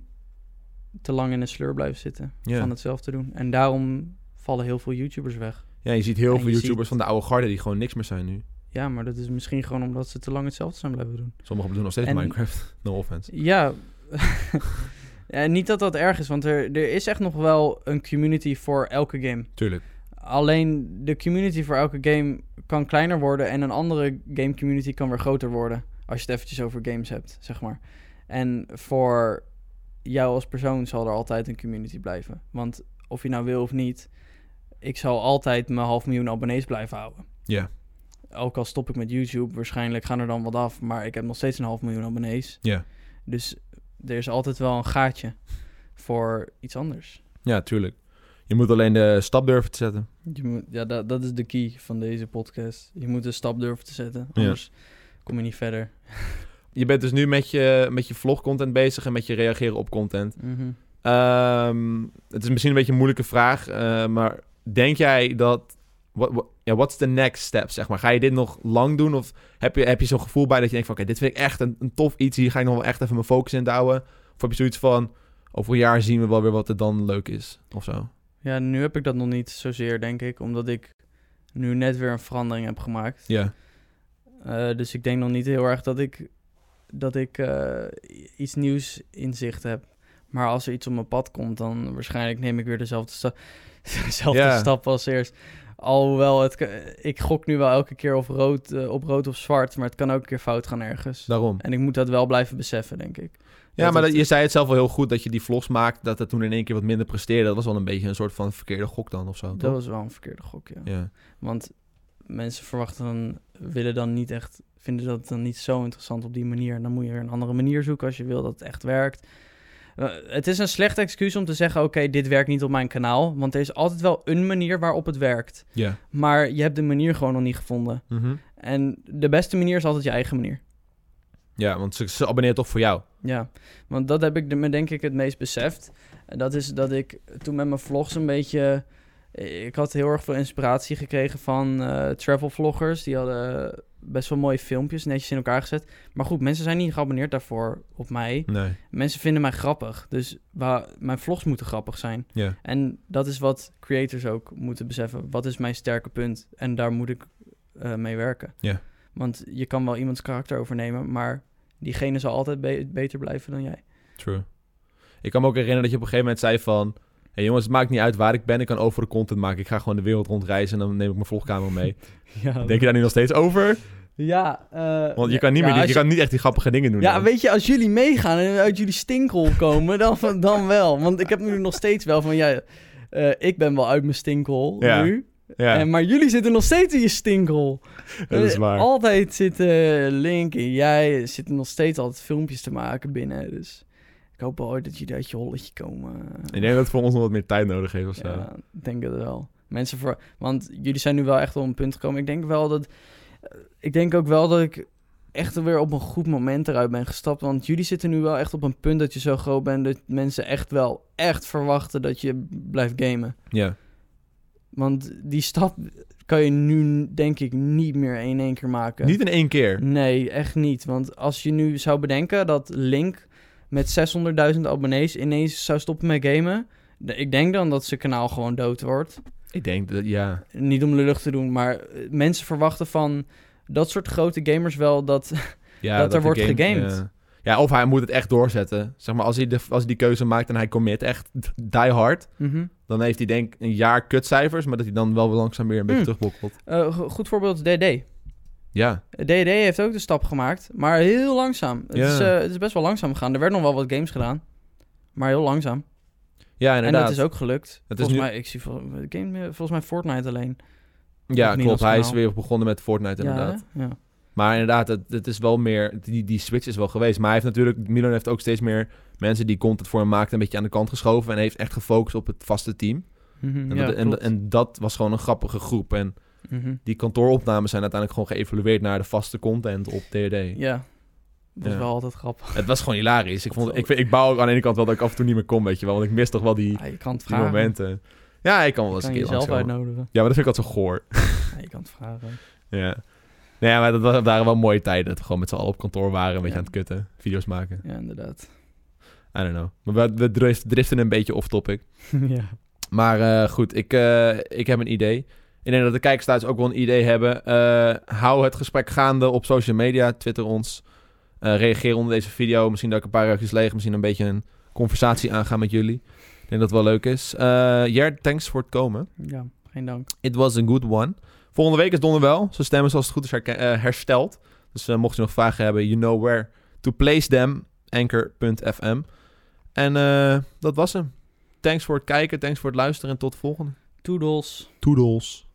te lang in een sleur blijven zitten Ja. van hetzelfde doen. En daarom vallen heel veel YouTubers weg. Ja, je ziet heel En veel YouTubers ziet- van de oude garde die gewoon niks meer zijn nu. Ja, maar dat is misschien gewoon omdat ze te lang hetzelfde zijn blijven doen. Sommigen doen nog steeds En- Minecraft. No offense. Ja, ja niet dat dat erg is, want er, er is echt nog wel een community voor elke game. Tuurlijk. Alleen de community voor elke game kan kleiner worden en een andere game community kan weer groter worden. Als je het eventjes over games hebt, zeg maar. En voor jou als persoon zal er altijd een community blijven. Want of je nou wil of niet, ik zal altijd mijn half miljoen abonnees blijven houden. Ja. Ook al stop ik met YouTube, waarschijnlijk gaan er dan wat af, maar ik heb nog steeds een half miljoen abonnees. Ja. Dus er is altijd wel een gaatje voor iets anders. Ja, tuurlijk. Je moet alleen de stap durven te zetten. Je moet, ja, dat, dat is de key van deze podcast. Je moet een stap durven te zetten, Ja. anders kom je niet verder. Je bent dus nu met je, met je vlogcontent bezig en met je reageren op content. Mhm. Ehm, het is misschien een beetje een moeilijke vraag, eh, maar denk jij dat... What, what, ja, what's the next step, zeg maar? Ga je dit nog lang doen? Of heb je, heb je zo'n gevoel bij dat je denkt van... Oké, dit vind ik echt een, een tof iets. Hier ga ik nog wel echt even mijn focus in houden. Of heb je zoiets van... Over een jaar zien we wel weer wat er dan leuk is, of zo? Ja, nu heb ik dat nog niet zozeer, denk ik. Omdat ik nu net weer een verandering heb gemaakt. Ja, Eh, dus ik denk nog niet heel erg dat ik, dat ik eh, iets nieuws in zicht heb. Maar als er iets op mijn pad komt, dan waarschijnlijk neem ik weer dezelfde, sta dezelfde stap als eerst. Alhoewel, het, ik gok nu wel elke keer op rood, eh, op rood of zwart, maar het kan ook een keer fout gaan ergens. daarom. En ik moet dat wel blijven beseffen, denk ik. Ja, Dat maar dat, je zei het zelf wel heel goed dat je die vlogs maakt... dat het toen in één keer wat minder presteerde. Dat was wel een beetje een soort van verkeerde gok dan, of zo, Dat toch? was wel een verkeerde gok, ja. Ja. Want mensen verwachten dan, willen dan niet echt, vinden dat dan niet zo interessant op die manier. En dan moet je weer een andere manier zoeken als je wil dat het echt werkt. Eh, het is een slecht excuus om te zeggen, oké, dit werkt niet op mijn kanaal. Want er is altijd wel een manier waarop het werkt. Ja. Maar je hebt de manier gewoon nog niet gevonden. Mhm. En de beste manier is altijd je eigen manier. Ja, want ze, ze abonneren toch voor jou. Ja, want dat heb ik me denk ik het meest beseft. En dat is dat ik toen met mijn vlogs een beetje... Ik had heel erg veel inspiratie gekregen van eh, travel vloggers. Die hadden best wel mooie filmpjes netjes in elkaar gezet. Maar goed, mensen zijn niet geabonneerd daarvoor op mij. Nee. Mensen vinden mij grappig. Dus mijn vlogs moeten grappig zijn. En dat is wat creators ook moeten beseffen. Wat is mijn sterke punt? En daar moet ik eh, mee werken. Want je kan wel iemands karakter overnemen, maar diegene zal altijd be- beter blijven dan jij. True. Ik kan me ook herinneren dat je op een gegeven moment zei van... Hé jongens, het maakt niet uit waar ik ben. Ik kan overal content maken. Ik ga gewoon de wereld rondreizen en dan neem ik mijn vlogcamera mee. Ja, Denk je daar nu nog steeds over? ja eh, Want je kan, niet ja, meer, die- je kan niet echt die grappige dingen doen. Ja, dan. weet je, als jullie meegaan en uit jullie stinkhol komen, dan, dan wel. Want ik heb nu nog steeds wel van, ja, eh, ik ben wel uit mijn stinkhol Ja. nu. ja, En, maar jullie zitten nog steeds in je stinkhol. dat is Eh, waar. Altijd zitten Link en jij zitten nog steeds altijd filmpjes te maken binnen. Dus ik hoop wel ooit dat jullie uit je holletje komen. Ik denk dat het voor ons nog wat meer tijd nodig heeft of zo. Ja, ik denk het wel. Mensen voor, want jullie zijn nu wel echt op een punt gekomen. Ik denk wel dat, eh, ik denk ook wel dat ik echt weer op een goed moment eruit ben gestapt. Want jullie zitten nu wel echt op een punt dat je zo groot bent dat mensen echt wel echt verwachten dat je blijft gamen. Ja. Want die stap kan je nu denk ik niet meer in één keer maken. Niet in één keer. Nee, echt niet. Want als je nu zou bedenken dat Link met 600.000 abonnees ineens zou stoppen met gamen. Ik denk dan dat zijn kanaal gewoon dood wordt. Ik denk dat, ja. Niet om lullig te doen, maar eh, mensen verwachten van dat soort grote gamers wel dat... ja Dat er wordt gegamed. Ja. Ja, of hij moet het echt doorzetten. Zeg maar, als hij, de, als hij die keuze maakt en hij commit echt die hard... Mhm. dan heeft hij denk ik een jaar kutcijfers... maar dat hij dan wel langzaam weer een beetje Hmm. terugbokkelt. Eh, go- goed voorbeeld is DD. Ja, DD heeft ook de stap gemaakt, maar heel langzaam. Het, Ja. is, eh, het is best wel langzaam gegaan. Er werden nog wel wat games gedaan, maar heel langzaam. ja En inderdaad. dat is ook gelukt. Het is volgens nu- mij, ik zie vol- game, eh, volgens mij Fortnite alleen. Ja, Op klopt. Hij is weer begonnen met Fortnite inderdaad. Ja, ja. Maar inderdaad, het, het is wel meer... Die, die switch is wel geweest. Maar hij heeft natuurlijk... Milan heeft ook steeds meer mensen die content voor hem maakten... een beetje aan de kant geschoven... en heeft echt gefocust op het vaste team. Mhm, En, ja, dat, en, klopt. en dat was gewoon een grappige groep. En Mhm. die kantooropnames zijn uiteindelijk gewoon geëvalueerd... naar de vaste content op DRD. Ja, dat is Ja. wel altijd grappig. Het was gewoon hilarisch. Ik, vond, ik, ik bouw ook aan de ene kant wel dat ik af en toe niet meer kom, weet je wel. Want ik mis toch wel die, Ja, je kan het die momenten. Ja, ik kan wel eens kan een keer jezelf uitnodigen. Ja, maar dat vind ik altijd zo goor. Ja, je kan het vragen. ja. Nee, maar dat wa- waren wel mooie tijden. Dat we gewoon met z'n allen op kantoor waren. Een beetje aan het kutten. Video's maken. Ja, inderdaad. I don't know. Maar we, we drift- driften een beetje off topic. ja. Maar eh, goed, ik, eh, ik heb een idee. Ik denk dat de kijkers thuis ook wel een idee hebben. Eh, hou het gesprek gaande op social media. Twitter ons. Eh, reageer onder deze video. Misschien dat ik een paar reacties leeg. Misschien een beetje een conversatie aangaan met jullie. Ik denk dat het wel leuk is. Eh Jert, thanks voor het komen. ja, geen dank. It was a good one. Volgende week is Donner wel. Zijn stem is als het goed is eh, hersteld. Dus eh, mocht je nog vragen hebben, you know where to place them. Anchor.fm. En eh, dat was hem. Thanks voor het kijken, thanks voor het luisteren en tot de volgende. Toedels. Toedels.